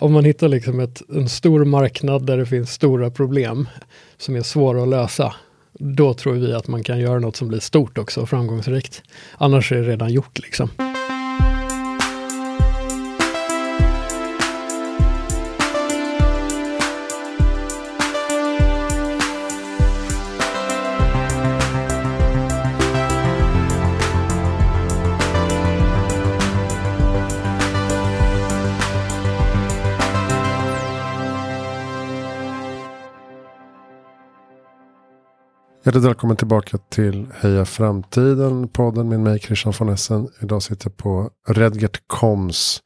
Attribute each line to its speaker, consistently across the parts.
Speaker 1: Om man hittar liksom ett, en stor marknad där det finns stora problem som är svåra att lösa, då tror vi att man kan göra något som blir stort också, och framgångsrikt. Annars är det redan gjort liksom.
Speaker 2: Hjärtligt välkommen tillbaka till Heja Framtiden, podden med mig Christian von Essen. Idag sitter jag på Redgert Koms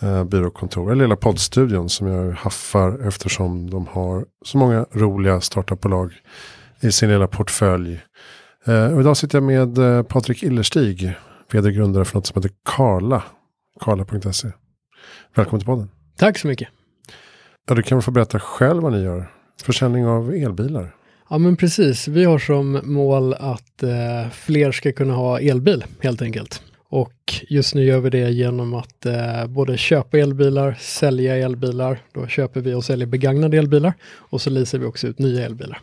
Speaker 2: eh, byråkontor, eller lilla poddstudion som jag haffar eftersom de har så många roliga startupbolag i sin lilla portfölj. Eh, idag sitter jag med eh, Patrik Illerstig, vd-grundare för något som heter Karla, karla.se. Välkommen till podden.
Speaker 1: Tack så mycket.
Speaker 2: Ja, du kan väl få berätta själv vad ni gör. Försäljning av elbilar.
Speaker 1: Ja men precis, vi har som mål att eh, fler ska kunna ha elbil helt enkelt. Och just nu gör vi det genom att eh, både köpa elbilar, sälja elbilar, då köper vi och säljer begagnade elbilar och så leasar vi också ut nya elbilar.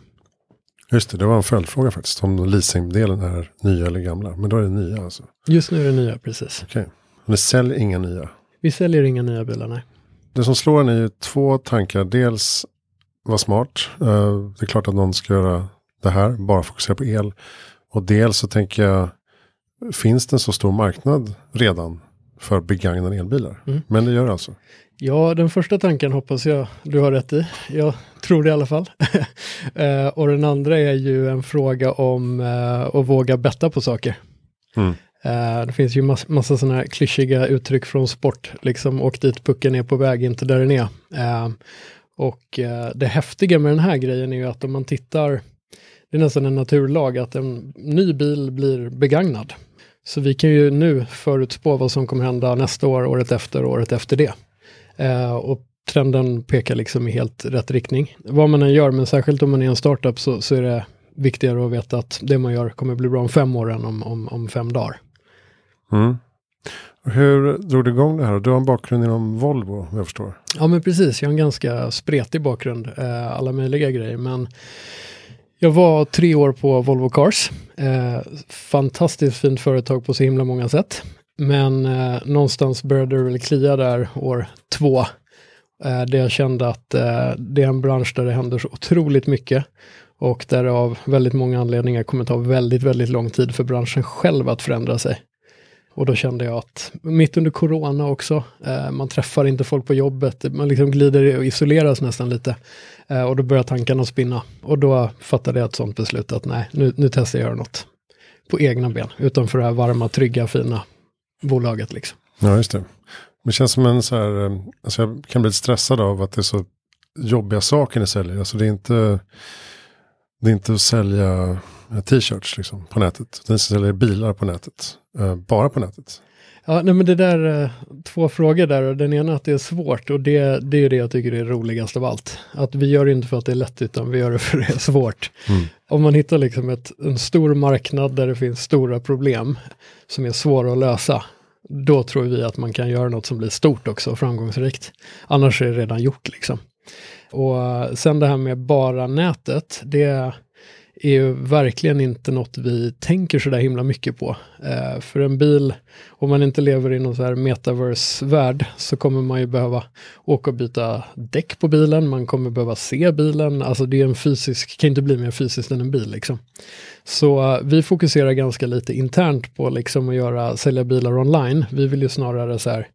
Speaker 2: Just det, det var en följdfråga faktiskt. Om leasingdelen är nya eller gamla. Men då är det nya alltså?
Speaker 1: Just nu är det nya, precis.
Speaker 2: Okej. Okay. Ni säljer inga nya?
Speaker 1: Vi säljer inga nya bilar, nej.
Speaker 2: Det som slår en är ju två tankar. Dels var smart. Uh, det är klart att någon ska göra det här, bara fokusera på el. Och dels så tänker jag, finns det en så stor marknad redan för begagnade elbilar? Mm. Men det gör det alltså?
Speaker 1: Ja, den första tanken hoppas jag du har rätt i. Jag tror det i alla fall. uh, och den andra är ju en fråga om uh, att våga betta på saker. Mm. Det finns ju mass massa sådana här klyschiga uttryck från sport, liksom åk dit pucken är på väg, inte där den är. Och eh, det häftiga med den här grejen är ju att om man tittar, det är nästan en naturlag att en ny bil blir begagnad. Så vi kan ju nu förutspå vad som kommer hända nästa år, året efter, året efter det. Eh, och trenden pekar liksom i helt rätt riktning. Vad man än gör, men särskilt om man är en startup så, så är det viktigare att veta att det man gör kommer bli bra om fem år än om, om, om fem dagar.
Speaker 2: Mm. Hur drog du igång det här? Du har en bakgrund inom Volvo, om jag förstår.
Speaker 1: Ja, men precis. Jag har en ganska spretig bakgrund, eh, alla möjliga grejer. Men jag var tre år på Volvo Cars. Eh, fantastiskt fint företag på så himla många sätt. Men eh, någonstans började det väl klia där år två. Eh, där jag kände att eh, det är en bransch där det händer så otroligt mycket. Och där det av väldigt många anledningar kommer ta väldigt, väldigt lång tid för branschen själv att förändra sig. Och då kände jag att mitt under corona också, eh, man träffar inte folk på jobbet, man liksom glider och isoleras nästan lite. Eh, och då börjar tankarna spinna. Och då fattade jag ett sånt beslut att nej, nu, nu testar jag göra något på egna ben, utanför det här varma, trygga, fina bolaget liksom.
Speaker 2: Ja, just det. Det känns som en så här, eh, alltså jag kan bli lite stressad av att det är så jobbiga saker ni säljer. Alltså det är inte, det är inte att sälja t-shirts liksom, på nätet. Ni säljer bilar på nätet. Uh, bara på nätet.
Speaker 1: Ja, nej, men det där, uh, två frågor där och den ena att det är svårt och det, det är det jag tycker är roligast av allt. Att vi gör det inte för att det är lätt utan vi gör det för att det är svårt. Mm. Om man hittar liksom ett, en stor marknad där det finns stora problem som är svåra att lösa, då tror vi att man kan göra något som blir stort också, framgångsrikt. Annars är det redan gjort liksom. Och uh, sen det här med bara nätet, det är ju verkligen inte något vi tänker så där himla mycket på. Eh, för en bil, om man inte lever i någon så här metaverse-värld så kommer man ju behöva åka och byta däck på bilen, man kommer behöva se bilen, alltså det är en fysisk, kan inte bli mer fysiskt än en bil liksom. Så eh, vi fokuserar ganska lite internt på liksom att göra, sälja bilar online. Vi vill ju snarare så här,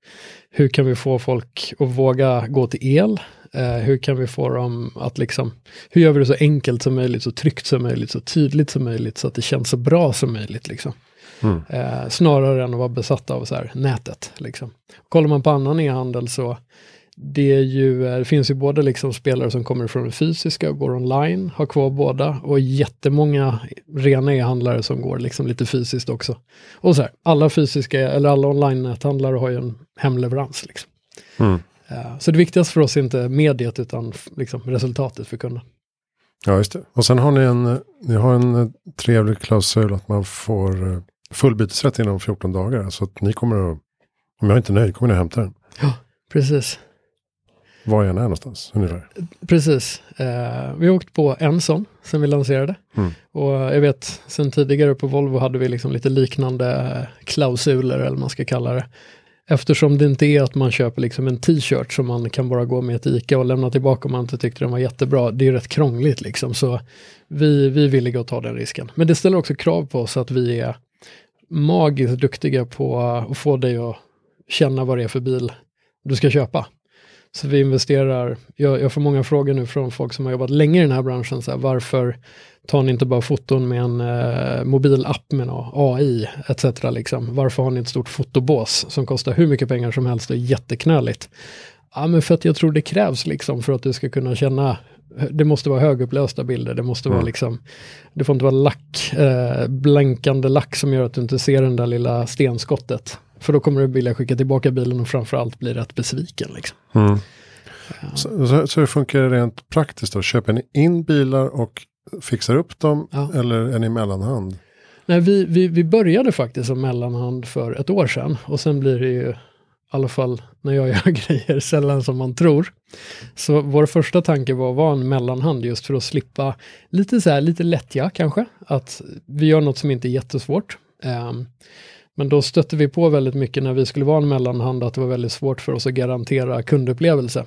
Speaker 1: hur kan vi få folk att våga gå till el? Eh, hur kan vi få dem att liksom, hur gör vi det så enkelt som möjligt, så tryggt som möjligt, så tydligt som möjligt, så att det känns så bra som möjligt. Liksom. Mm. Eh, snarare än att vara besatta av så här, nätet. Liksom. Kollar man på annan e-handel så det, är ju, eh, det finns ju både liksom spelare som kommer från det fysiska och går online, har kvar båda, och jättemånga rena e-handlare som går liksom lite fysiskt också. Och så här, alla fysiska, eller alla online-näthandlare har ju en hemleverans. Liksom. Mm. Eh, så det viktigaste för oss är inte mediet utan liksom resultatet för kunden.
Speaker 2: Ja, just det. Och sen har ni en, ni har en eh, trevlig klausul att man får eh, full bytesrätt inom 14 dagar. Så att ni kommer att, om jag är inte nöjd, kommer ni att hämta den.
Speaker 1: Ja, precis.
Speaker 2: var jag än är någonstans ungefär.
Speaker 1: Precis. Eh, vi har åkt på en sån sen vi lanserade.
Speaker 2: Mm.
Speaker 1: Och jag vet, sen tidigare på Volvo hade vi liksom lite liknande klausuler, eller vad man ska kalla det. Eftersom det inte är att man köper liksom en t-shirt som man kan bara gå med till ICA och lämna tillbaka om man inte tyckte den var jättebra. Det är rätt krångligt liksom, så vi, vi är villiga att ta den risken. Men det ställer också krav på oss att vi är magiskt duktiga på att få dig att känna vad det är för bil du ska köpa. Så vi investerar, jag, jag får många frågor nu från folk som har jobbat länge i den här branschen, så här, varför tar ni inte bara foton med en eh, mobilapp med någon AI etc. Liksom? Varför har ni ett stort fotobås som kostar hur mycket pengar som helst och är jätteknöligt? Ja, men för att jag tror det krävs liksom för att du ska kunna känna det måste vara högupplösta bilder, det måste vara
Speaker 2: Mm.
Speaker 1: liksom, det får inte vara lack, eh, blänkande lack som gör att du inte ser den där lilla stenskottet. För då kommer du vilja skicka tillbaka bilen och framförallt bli rätt besviken. Liksom.
Speaker 2: Mm. Så, så, så hur funkar det rent praktiskt då? Köper ni in bilar och fixar upp dem
Speaker 1: Ja.
Speaker 2: eller är ni mellanhand?
Speaker 1: Nej, vi, vi, vi började faktiskt som mellanhand för ett år sedan och sen blir det ju, i alla fall när jag gör grejer, sällan som man tror. Så vår första tanke var att vara en mellanhand just för att slippa lite så här, lite lättja kanske, att vi gör något som inte är jättesvårt. Ehm, men då stötte vi på väldigt mycket när vi skulle vara en mellanhand att det var väldigt svårt för oss att garantera kundupplevelse.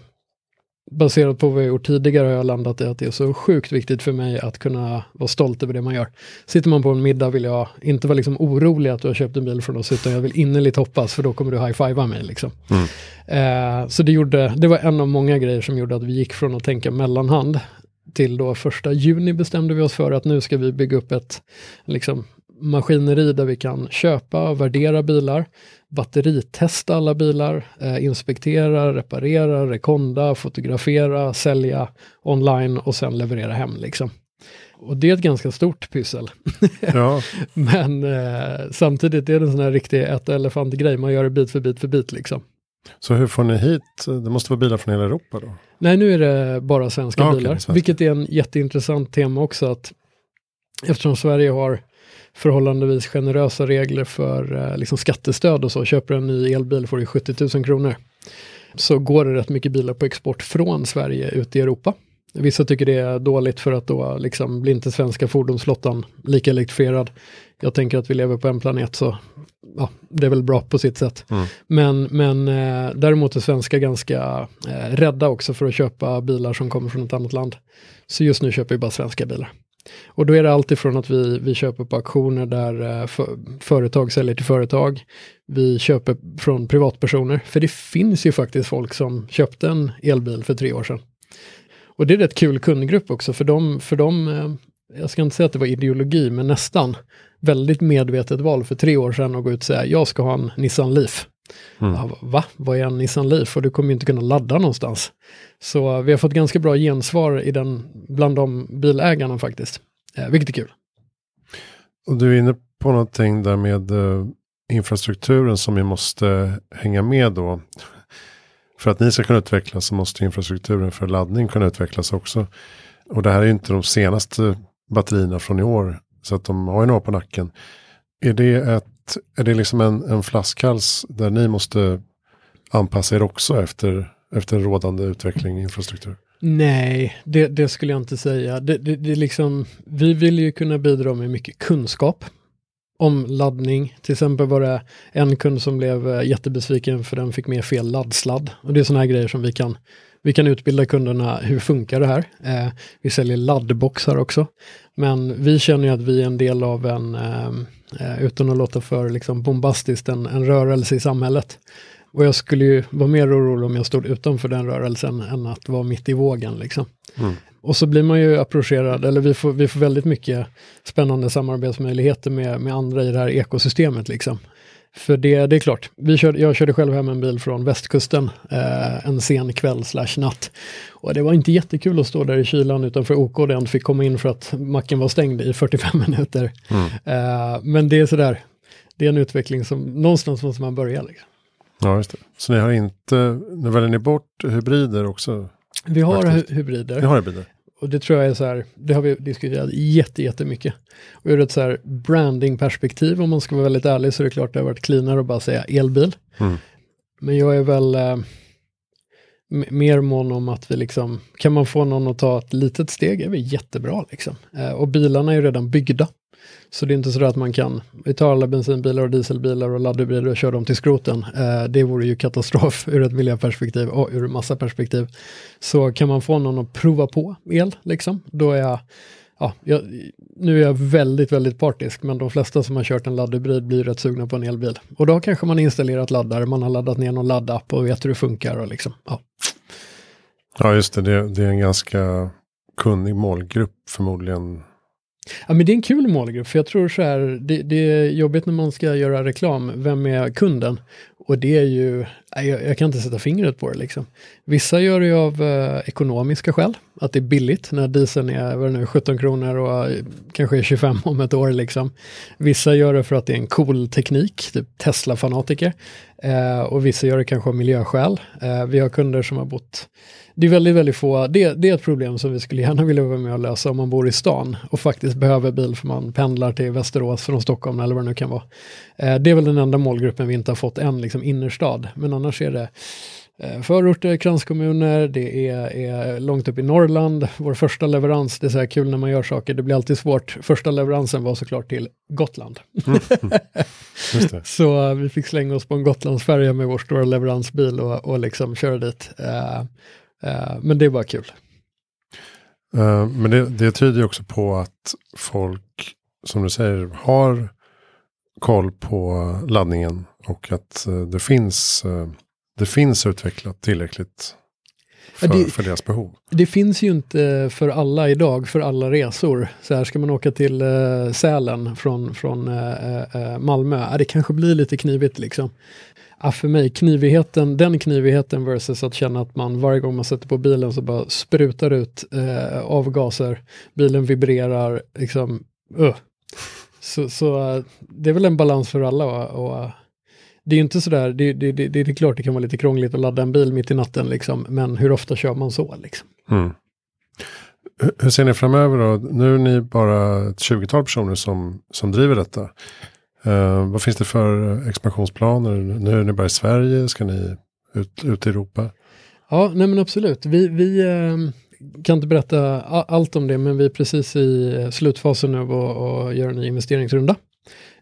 Speaker 1: Baserat på vad jag gjort tidigare har jag landat i att det är så sjukt viktigt för mig att kunna vara stolt över det man gör. Sitter man på en middag vill jag inte vara liksom orolig att du har köpt en bil från oss, utan jag vill innerligt hoppas, för då kommer du high-fivea mig. Liksom. Eh, så det, gjorde, det var en av många grejer som gjorde att vi gick från att tänka mellanhand till då första juni bestämde vi oss för att nu ska vi bygga upp ett liksom, maskineri där vi kan köpa och värdera bilar, batteritesta alla bilar, eh, inspektera, reparera, rekonda, fotografera, sälja online och sen leverera hem. Liksom. Och det är ett ganska stort pyssel.
Speaker 2: Ja,
Speaker 1: Men eh, samtidigt är det en sån här riktig äta elefant-grej, man gör det bit för bit för bit liksom.
Speaker 2: så hur får ni hit? Det måste vara bilar från hela Europa då?
Speaker 1: Nej, nu är det bara svenska
Speaker 2: Ja,
Speaker 1: bilar,
Speaker 2: svenska.
Speaker 1: vilket är en jätteintressant tema också att eftersom Sverige har förhållandevis generösa regler för eh, liksom skattestöd och så, köper du en ny elbil får du 70 000 kronor. Så går det rätt mycket bilar på export från Sverige ut i Europa. Vissa tycker det är dåligt för att då liksom blir inte svenska fordonsflottan lika elektrifierad. Jag tänker att vi lever på en planet så ja, det är väl bra på sitt sätt.
Speaker 2: Mm.
Speaker 1: Men, men eh, däremot är svenskar ganska eh, rädda också för att köpa bilar som kommer från ett annat land. Så just nu köper vi bara svenska bilar. Och då är det alltifrån att vi, vi köper på auktioner där eh, för, företag säljer till företag. Vi köper från privatpersoner, för det finns ju faktiskt folk som köpte en elbil för tre år sedan. Och det är rätt kul kundgrupp också, för de, för de eh, jag ska inte säga att det var ideologi, men nästan väldigt medvetet val för tre år sedan att gå ut och säga jag ska ha en Nissan Leaf.
Speaker 2: Mm.
Speaker 1: Ja, va? Vad är en Nissan Leaf? Och du kommer ju inte kunna ladda någonstans. Så vi har fått ganska bra gensvar i den, bland de bilägarna faktiskt. Eh, vilket är kul.
Speaker 2: Och du är inne på någonting där med eh, infrastrukturen som vi måste hänga med då. För att ni ska kunna utvecklas så måste infrastrukturen för laddning kunna utvecklas också. Och det här är ju inte de senaste batterierna från i år. Så att de har ju några på nacken. Är det, ett, är det liksom en, en flaskhals där ni måste anpassa er också efter, efter rådande utveckling i infrastruktur?
Speaker 1: Nej, det, det skulle jag inte säga. Det, det, det liksom, vi vill ju kunna bidra med mycket kunskap om laddning. Till exempel var det en kund som blev eh, jättebesviken för den fick med fel laddsladd. Och det är sådana här grejer som vi kan, vi kan utbilda kunderna, hur funkar det här? Eh, vi säljer laddboxar också. Men vi känner ju att vi är en del av en, eh, eh, utan att låta för liksom bombastiskt, en, en rörelse i samhället. Och jag skulle ju vara mer orolig om jag stod utanför den rörelsen än att vara mitt i vågen. Liksom.
Speaker 2: Mm.
Speaker 1: Och så blir man ju approcherad, eller vi får, vi får väldigt mycket spännande samarbetsmöjligheter med, med andra i det här ekosystemet. Liksom. För det, det är klart, vi körde, jag körde själv hem en bil från västkusten eh, en sen kväll slash natt. Och det var inte jättekul att stå där i kylan utanför OK inte fick komma in för att macken var stängd i 45 minuter.
Speaker 2: Mm.
Speaker 1: Eh, men det är sådär, det är en utveckling som någonstans måste man börja. Liksom.
Speaker 2: Ja, just det. Så ni har inte, nu väljer ni bort hybrider också?
Speaker 1: Vi har hy- hybrider.
Speaker 2: Ni har hybrider?
Speaker 1: Och det tror jag är så här, det har vi diskuterat jätte, jättemycket. Och ur ett så här brandingperspektiv, om man ska vara väldigt ärlig, så är det klart det har varit cleanare att bara säga elbil.
Speaker 2: Mm.
Speaker 1: Men jag är väl, eh, mer mån om att vi liksom, kan man få någon att ta ett litet steg är vi jättebra liksom. Eh, och bilarna är ju redan byggda. Så det är inte så att man kan, vi tar alla bensinbilar och dieselbilar och laddhybrider och kör dem till skroten. Eh, det vore ju katastrof ur ett miljöperspektiv och ur massa perspektiv. Så kan man få någon att prova på el, liksom, då är jag, ja, jag, nu är jag väldigt, väldigt partisk, men de flesta som har kört en laddhybrid blir rätt sugna på en elbil. Och då kanske man installerat laddare, man har laddat ner någon laddapp och vet hur det funkar och liksom, ja.
Speaker 2: Ja, just det, det, det är en ganska kunnig målgrupp förmodligen
Speaker 1: Ja, men det är en kul målgrupp, för jag tror så här, det, det, är jobbigt när man ska göra reklam, vem är kunden? Och det är ju, jag, jag kan inte sätta fingret på det liksom. Vissa gör det ju av eh, ekonomiska skäl, att det är billigt när dieseln är vad nu, 17 kronor och eh, kanske är 25 om ett år liksom. Vissa gör det för att det är en cool teknik, typ Tesla-fanatiker. Eh, och vissa gör det kanske av miljöskäl. Eh, vi har kunder som har bott det är väldigt, väldigt få, det, det, är ett problem som vi skulle gärna vilja vara med och lösa om man bor i stan och faktiskt behöver bil för man pendlar till Västerås från Stockholm eller vad det nu kan vara. Eh, det är väl den enda målgruppen vi inte har fått än, liksom innerstad, men annars är det eh, förorter, kranskommuner, det är, är, långt upp i Norrland. Vår första leverans, det är så här kul när man gör saker, det blir alltid svårt. Första leveransen var såklart till Gotland. Mm. så uh, vi fick slänga oss på en Gotlandsfärja med vår stora leveransbil och, och liksom köra dit. Uh, Uh, men det är bara kul.
Speaker 2: Uh, men det, det tyder ju också på att folk, som du säger, har koll på laddningen och att uh, det finns, det finns utvecklat tillräckligt för, det, för, deras behov.
Speaker 1: Det finns ju inte för alla idag, för alla resor. Så här ska man åka till uh, Sälen från, från Malmö, det kanske blir lite knivigt liksom ja, för mig, knivigheten, den knivigheten versus att känna att man varje gång man sätter på bilen så bara sprutar ut eh, avgaser, bilen vibrerar, liksom, uh. Så, så det är väl en balans för alla uh, det är inte sådär, det, det, det, det, är klart det kan vara lite krångligt att ladda en bil mitt i natten liksom, men hur ofta kör man så liksom? Mm.
Speaker 2: Hur ser ni framöver då? Nu är ni bara ett 20-tal personer som, som driver detta. Uh, vad finns det för expansionsplaner? Nu är ni bara i Sverige, ska ni ut, ut i Europa?
Speaker 1: Ja, nej men absolut. Vi, vi uh, kan inte berätta allt om det, men vi är precis i slutfasen nu och, och gör en ny investeringsrunda.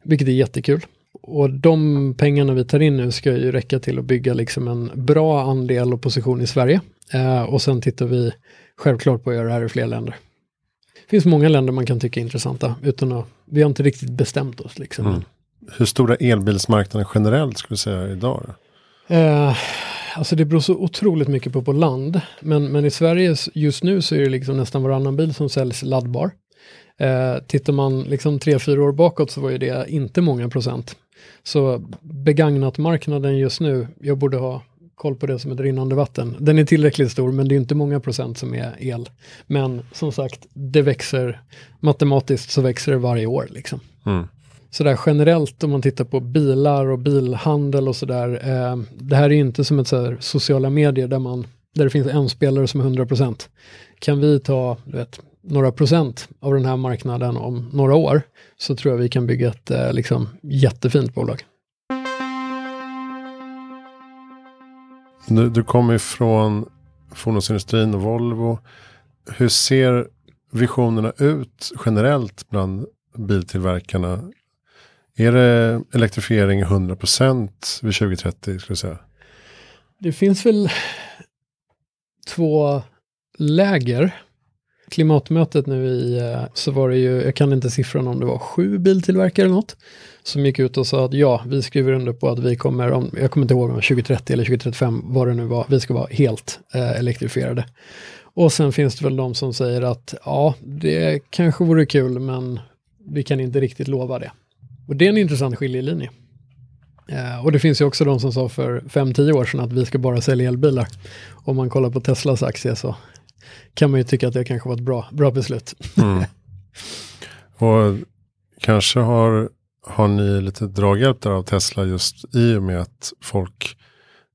Speaker 1: Vilket är jättekul. Och de pengarna vi tar in nu ska ju räcka till att bygga liksom en bra andel och position i Sverige. Uh, och sen tittar vi självklart på att göra det här i fler länder. Det finns många länder man kan tycka är intressanta utan att, vi har inte riktigt bestämt oss. Liksom. Mm.
Speaker 2: Hur stor är elbilsmarknaden generellt skulle du säga idag?
Speaker 1: Eh, alltså det beror så otroligt mycket på på land. Men, men i Sverige just nu så är det liksom nästan varannan bil som säljs laddbar. Eh, tittar man liksom tre, fyra år bakåt så var ju det inte många procent. Så begagnat marknaden just nu, jag borde ha koll på det som ett rinnande vatten. Den är tillräckligt stor men det är inte många procent som är el. Men som sagt, det växer matematiskt så växer det varje år. Liksom. Mm. Sådär generellt om man tittar på bilar och bilhandel och sådär. Eh, det här är inte som ett sådär sociala medier där, man, där det finns en spelare som är 100 procent. Kan vi ta vet, några procent av den här marknaden om några år så tror jag vi kan bygga ett eh, liksom, jättefint bolag.
Speaker 2: Du, du kommer från fordonsindustrin och Volvo. Hur ser visionerna ut generellt bland biltillverkarna? Är det elektrifiering 100% vid 2030 skulle jag säga?
Speaker 1: Det finns väl två läger. Klimatmötet nu i, eh, så var det ju, jag kan inte siffran om det var sju biltillverkare eller något, som gick ut och sa att ja, vi skriver under på att vi kommer, om, jag kommer inte ihåg om 2030 eller 2035, vad det nu var, vi ska vara helt eh, elektrifierade. Och sen finns det väl de som säger att ja, det kanske vore kul, men vi kan inte riktigt lova det. Och det är en intressant skiljelinje. Eh, och det finns ju också de som sa för 5-10 år sedan att vi ska bara sälja elbilar. Om man kollar på Teslas aktie så kan man ju tycka att det kanske var ett bra, bra beslut. Mm.
Speaker 2: Och kanske har, har ni lite draghjälp där av Tesla just i och med att folk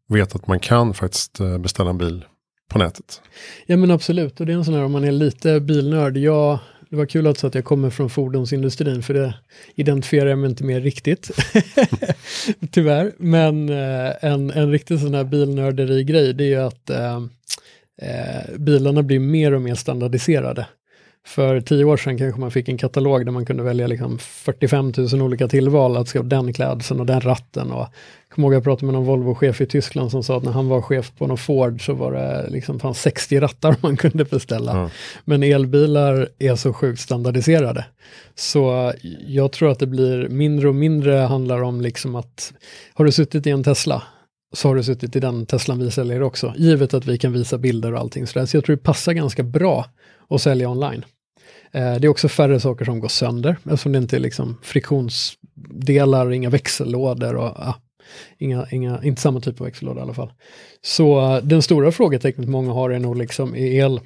Speaker 2: vet att man kan faktiskt eh, beställa en bil på nätet.
Speaker 1: Ja men absolut, och det är en sån här om man är lite bilnörd. Jag det var kul att att jag kommer från fordonsindustrin för det identifierar jag mig inte mer riktigt. Tyvärr, men eh, en, en riktig sån här bilnörderi-grej det är ju att eh, eh, bilarna blir mer och mer standardiserade. För tio år sedan kanske man fick en katalog där man kunde välja liksom 45 000 olika tillval, att ska den klädseln och den ratten. Och, jag kommer ihåg jag pratade med någon Volvo-chef i Tyskland som sa att när han var chef på någon Ford så var det liksom fanns 60 rattar man kunde beställa. Mm. Men elbilar är så sjukt standardiserade. Så jag tror att det blir mindre och mindre handlar om liksom att har du suttit i en Tesla så har du suttit i den Teslan vi säljer också, givet att vi kan visa bilder och allting sådär. Så jag tror det passar ganska bra att sälja online. Eh, det är också färre saker som går sönder eftersom det inte är liksom friktionsdelar, inga växellådor och ah, inga, inga, inte samma typ av växellåda i alla fall. Så den stora frågetecknet många har är nog liksom, är el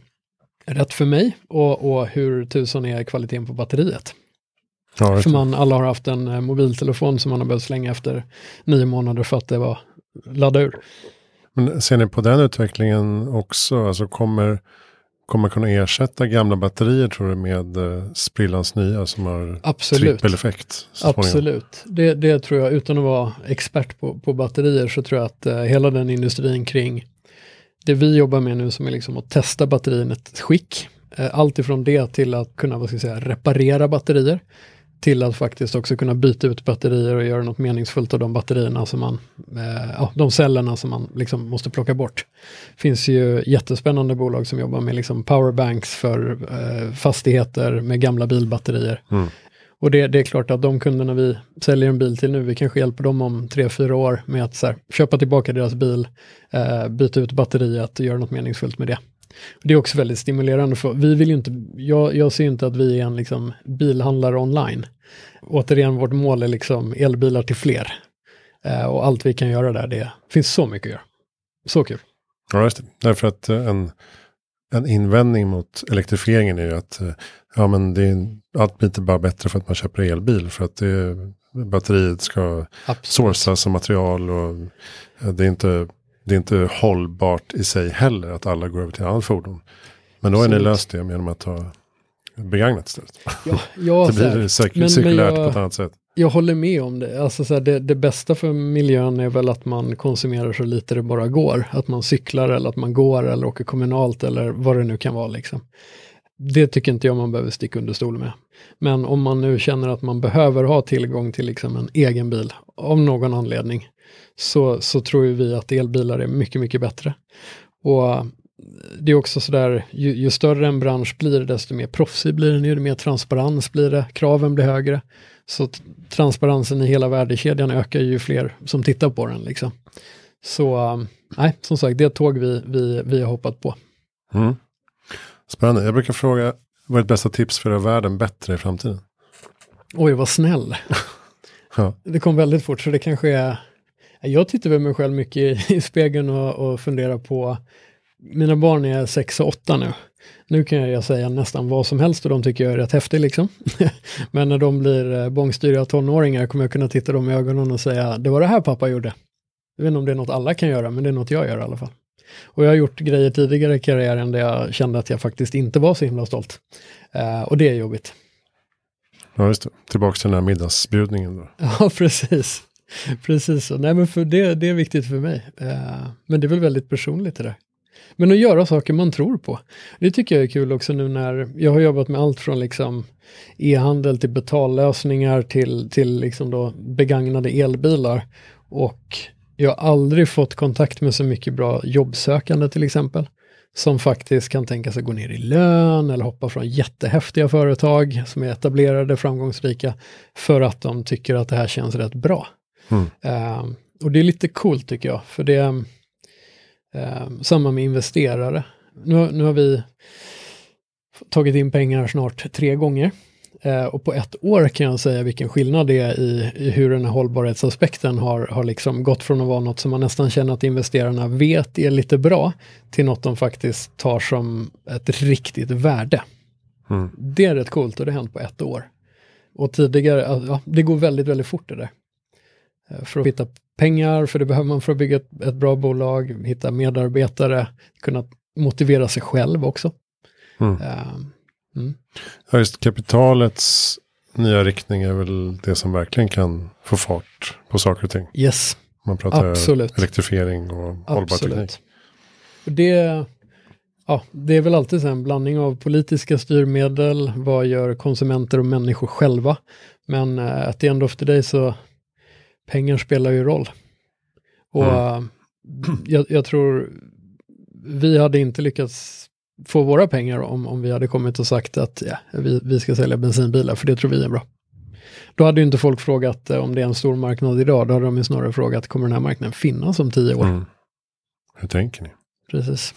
Speaker 1: rätt för mig och, och hur tusan är kvaliteten på batteriet? Ja, för man, alla har haft en eh, mobiltelefon som man har behövt slänga efter nio månader för att det var ladda ur.
Speaker 2: Men ser ni på den utvecklingen också? Alltså kommer kommer kunna ersätta gamla batterier tror du med eh, sprillans nya som har Absolut. trippeleffekt?
Speaker 1: Absolut, det, det, tror jag utan att vara expert på, på batterier så tror jag att eh, hela den industrin kring det vi jobbar med nu som är liksom att testa batteriernas skick. Eh, allt ifrån det till att kunna vad ska jag säga, reparera batterier till att faktiskt också kunna byta ut batterier och göra något meningsfullt av de batterierna som man, eh, ja, de cellerna som man liksom måste plocka bort. Det finns ju jättespännande bolag som jobbar med liksom powerbanks för eh, fastigheter med gamla bilbatterier. Mm. Och det, det, är klart att de kunderna vi säljer en bil till nu, vi kanske hjälper dem om tre, fyra år med att här, köpa tillbaka deras bil, eh, byta ut batteriet och göra något meningsfullt med det. Det är också väldigt stimulerande för vi vill ju inte, jag, jag ser inte att vi är en liksom bilhandlare online. Återigen, vårt mål är liksom elbilar till fler. Eh, och allt vi kan göra där, det finns så mycket att göra. Så kul.
Speaker 2: Ja, just det. Därför att eh, en, en invändning mot elektrifieringen är ju att eh, ja, men det är, allt blir inte bara bättre för att man köper elbil. För att det, batteriet ska sourcas som material och eh, det är inte det är inte hållbart i sig heller att alla går över till annat fordon. Men då har ni löst det genom att ha begagnat istället.
Speaker 1: Ja, ja,
Speaker 2: det blir säkert cirkulärt på ett annat sätt.
Speaker 1: Jag håller med om det. Alltså så här, det. Det bästa för miljön är väl att man konsumerar så lite det bara går. Att man cyklar eller att man går eller åker kommunalt eller vad det nu kan vara. Liksom. Det tycker inte jag man behöver sticka under stol med. Men om man nu känner att man behöver ha tillgång till liksom en egen bil av någon anledning så, så tror vi att elbilar är mycket, mycket bättre. Och eh, det är också sådär, ju, ju större en bransch blir, desto mer proffsig blir den, ju mer transparens blir det, kraven blir högre. Så transparensen i hela värdekedjan ökar ju fler som tittar på den. Liksom. Så eh, nej, som sagt, det är ett tåg vi, vi, vi har hoppat på.
Speaker 2: Mm. Spännande. Jag brukar fråga, vad är ditt bästa tips för att göra världen bättre i framtiden?
Speaker 1: Oj, vad snäll. ja. Det kom väldigt fort, så det kanske är jag tittar väl mig själv mycket i spegeln och, och funderar på, mina barn är 6 och 8 nu. Nu kan jag säga nästan vad som helst och de tycker jag är rätt häftig liksom. Men när de blir eh, bångstyriga tonåringar kommer jag kunna titta dem i ögonen och säga, det var det här pappa gjorde. Jag vet inte om det är något alla kan göra, men det är något jag gör i alla fall. Och jag har gjort grejer tidigare i karriären där jag kände att jag faktiskt inte var så himla stolt. Uh, och det är jobbigt.
Speaker 2: Ja, just det. Tillbaka till den här middagsbjudningen då.
Speaker 1: Ja, precis. Precis. Nej, men för det, det är viktigt för mig. Uh, men det är väl väldigt personligt det där. Men att göra saker man tror på. Det tycker jag är kul också nu när jag har jobbat med allt från liksom e-handel till betallösningar till, till liksom då begagnade elbilar. Och jag har aldrig fått kontakt med så mycket bra jobbsökande till exempel. Som faktiskt kan tänka sig gå ner i lön eller hoppa från jättehäftiga företag som är etablerade, framgångsrika. För att de tycker att det här känns rätt bra. Mm. Uh, och det är lite coolt tycker jag, för det är uh, samma med investerare. Nu, nu har vi tagit in pengar snart tre gånger. Uh, och på ett år kan jag säga vilken skillnad det är i, i hur den här hållbarhetsaspekten har, har liksom gått från att vara något som man nästan känner att investerarna vet är lite bra till något de faktiskt tar som ett riktigt värde. Mm. Det är rätt coolt och det har hänt på ett år. Och tidigare, ja, det går väldigt, väldigt fort det där. Eh, för att hitta pengar, för det behöver man för att bygga ett, ett bra bolag, hitta medarbetare, kunna motivera sig själv också. Mm. Uh, Mm.
Speaker 2: Ja, just kapitalets nya riktning är väl det som verkligen kan få fart på saker och ting.
Speaker 1: Yes,
Speaker 2: Man pratar
Speaker 1: Absolut.
Speaker 2: elektrifiering och hållbar teknik.
Speaker 1: absolut. Det, ja, det är väl alltid en blandning av politiska styrmedel, vad gör konsumenter och människor själva. Men uh, att det ändå efter dig så, pengar spelar ju roll. Och
Speaker 2: Mm.
Speaker 1: eh, jag, jag tror vi hade inte lyckats få våra pengar om, om vi hade kommit och sagt att ja, vi, vi ska sälja bensinbilar, för det tror vi är bra. Då hade ju inte folk frågat eh, om det är en stor marknad idag, då hade de ju snarare frågat, kommer den här marknaden finnas om tio år?
Speaker 2: Mm. Hur tänker ni?
Speaker 1: Precis.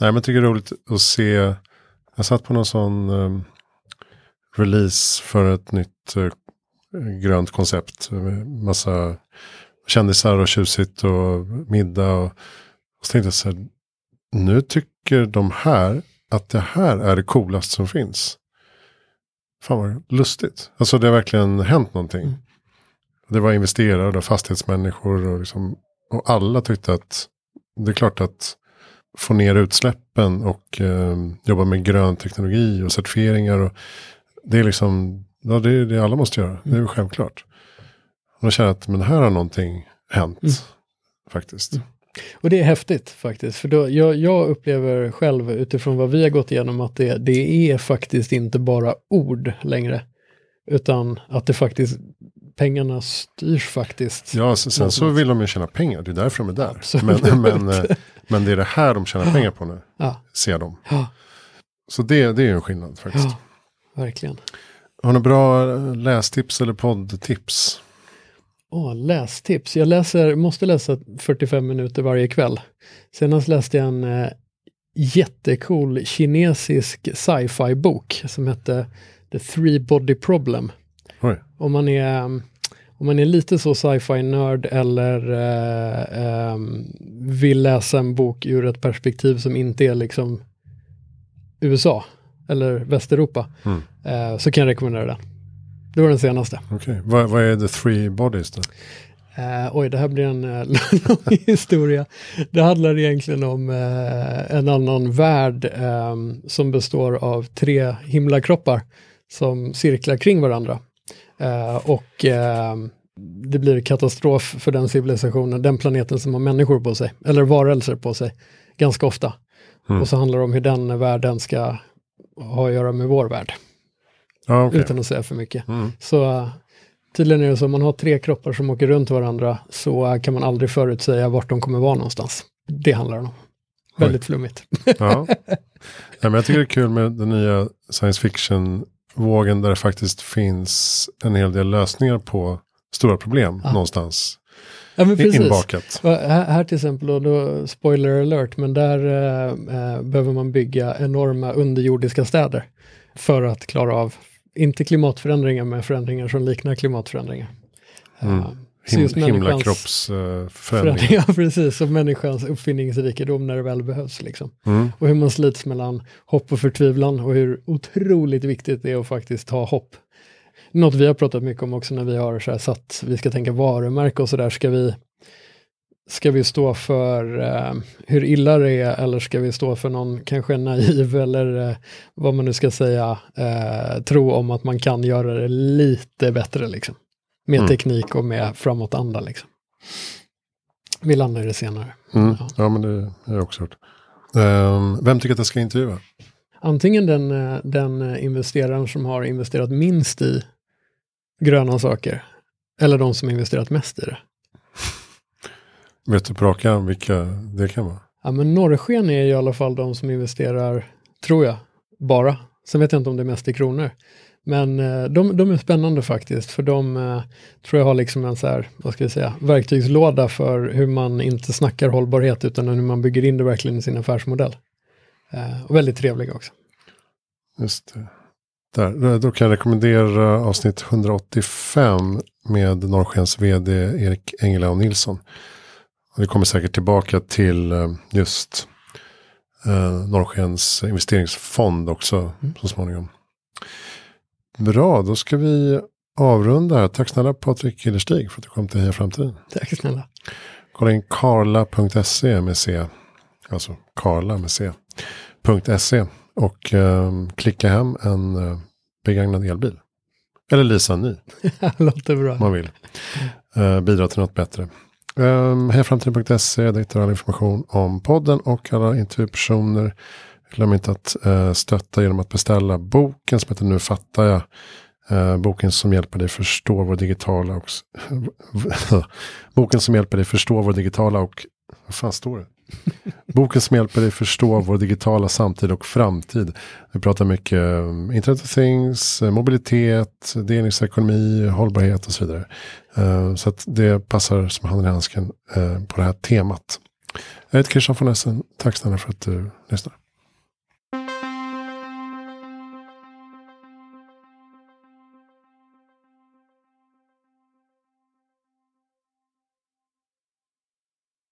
Speaker 2: Nej, men jag tycker det är roligt att se. Jag satt på någon sån um, release för ett nytt uh, grönt koncept. Massa kändisar och tjusigt och middag. Och, och så tänkte jag så här. Nu tycker de här att det här är det coolaste som finns. Fan vad lustigt. Alltså det har verkligen hänt någonting.
Speaker 1: Mm.
Speaker 2: Det var investerare, var fastighetsmänniskor och, liksom, och alla tyckte att det är klart att få ner utsläppen och eh, jobba med grön teknologi och certifieringar. Och det är liksom, ja, det är det alla måste göra. Det är ju självklart. Och då känner att men här har någonting hänt.
Speaker 1: Mm.
Speaker 2: Faktiskt.
Speaker 1: Och det är häftigt faktiskt, för då, jag, jag upplever själv utifrån vad vi har gått igenom att det, det är faktiskt inte bara ord längre, utan att det faktiskt, pengarna styrs faktiskt.
Speaker 2: Ja, sen, sen så vill de ju tjäna pengar. Det är därför de är där.
Speaker 1: Absolut.
Speaker 2: Men, men, eh, men det är det här de tjänar pengar på nu.
Speaker 1: Ja,
Speaker 2: Ser de.
Speaker 1: ja,
Speaker 2: Så det, det är ju en skillnad faktiskt.
Speaker 1: ja verkligen.
Speaker 2: Har du bra eh, lästips eller poddtips?
Speaker 1: Åh, lästips. Jag läser, måste läsa 45 minuter varje kväll. Senast läste jag en eh, jättecool kinesisk sci-fi bok som hette The Three Body Problem.
Speaker 2: Oj.
Speaker 1: Om man är, om man är lite så sci-fi nörd eller eh, ehm, vill läsa en bok ur ett perspektiv som inte är liksom USA eller Västeuropa
Speaker 2: Mm.
Speaker 1: eh, så kan jag rekommendera den. Det var den senaste.
Speaker 2: Okej, vad, vad är the three bodies då?
Speaker 1: Eh, oj, det här blir en eh, lång historia. Det handlar egentligen om eh, en annan värld eh, som består av tre himlakroppar som cirklar kring varandra. Och eh, det blir katastrof för den civilisationen, den planeten som har människor på sig, eller varelser på sig, ganska ofta.
Speaker 2: Mm.
Speaker 1: Och så handlar det om hur den världen ska ha att göra med vår värld,
Speaker 2: Ja, okej.
Speaker 1: utan att säga för mycket.
Speaker 2: Mm.
Speaker 1: Så uh, tydligen är det så, om man har tre kroppar som åker runt varandra så kan man aldrig förutsäga vart de kommer vara någonstans. Det handlar om. Väldigt flummigt.
Speaker 2: Ja. ja, men jag tycker det är kul med den nya science fiction-vågen där det faktiskt finns en hel del lösningar på stora problem
Speaker 1: Ja.
Speaker 2: någonstans
Speaker 1: Ja, men precis.
Speaker 2: inbakat.
Speaker 1: Här, här till exempel, och då, spoiler alert, men där eh, eh, behöver man bygga enorma underjordiska städer för att klara av, inte klimatförändringar, men förändringar som liknar klimatförändringar.
Speaker 2: Mm.
Speaker 1: Så
Speaker 2: Him,
Speaker 1: just människans-
Speaker 2: Himlakroppsförändring.
Speaker 1: Förändringar, precis, och människans uppfinningsrikedom när det väl behövs. Liksom.
Speaker 2: Mm.
Speaker 1: Och hur man slits mellan hopp och förtvivlan och hur otroligt viktigt det är att faktiskt ha hopp. Något vi har pratat mycket om också när vi har så här satt, vi ska tänka varumärke och sådär, ska vi, ska vi stå för eh, hur illa det är eller ska vi stå för någon kanske naiv eller eh, vad man nu ska säga, eh, tro om att man kan göra det lite bättre liksom. Med
Speaker 2: Mm.
Speaker 1: teknik och med framåtanda liksom. Vi landar i det senare.
Speaker 2: Mm.
Speaker 1: Ja.
Speaker 2: Ja, men det har jag också hört. Ehm, vem tycker att jag ska intervjua?
Speaker 1: Antingen den, eh, den eh, investeraren som har investerat minst i gröna saker, eller de som investerat mest i det.
Speaker 2: Vet du på rak arm vilka det kan vara?
Speaker 1: Ja, men norrsken är i alla fall de som investerar, tror jag, bara. Sen vet jag inte om det är mest i kronor. Men eh, de, de är spännande faktiskt, för de eh, tror jag har liksom en så här, vad ska vi säga, verktygslåda för hur man inte snackar hållbarhet, utan hur man bygger in det verkligen i sin affärsmodell. Eh, och väldigt trevliga också.
Speaker 2: Just det. Där. Då- kan jag rekommendera avsnitt 185 med Norrskens vd Erik Engelau Nilsson. Vi kommer säkert tillbaka till eh, just eh, Norrskens investeringsfond också så småningom. Bra, då ska vi avrunda här. Tack snälla Patrik Hillerstig för att du kom till Heja Framtiden.
Speaker 1: Tack snälla.
Speaker 2: Kolla in karla.se med C. Alltså Karla med C. .se och eh, klicka hem en eh, begagnad elbil. Eller leasa en ny.
Speaker 1: Låter bra.
Speaker 2: Om man vill. Eh, bidra till något bättre. Ehm, um, Hejaframtiden.se, där hittar all information om podden och alla intervjupersoner. Glöm inte att uh, stötta genom att beställa boken som heter Nu fattar jag. Uh, boken som hjälper dig förstå vår digitala och boken som hjälper dig förstå vår digitala och vad fan står det? Boken som hjälper dig förstå vår digitala samtid och framtid. Vi pratar mycket um, Internet of Things, eh, mobilitet, delningsekonomi, hållbarhet och så vidare. Uh, så att det passar som handen i handsken uh, på det här temat. Jag heter Christian von Essen. Tack snälla för att du lyssnar.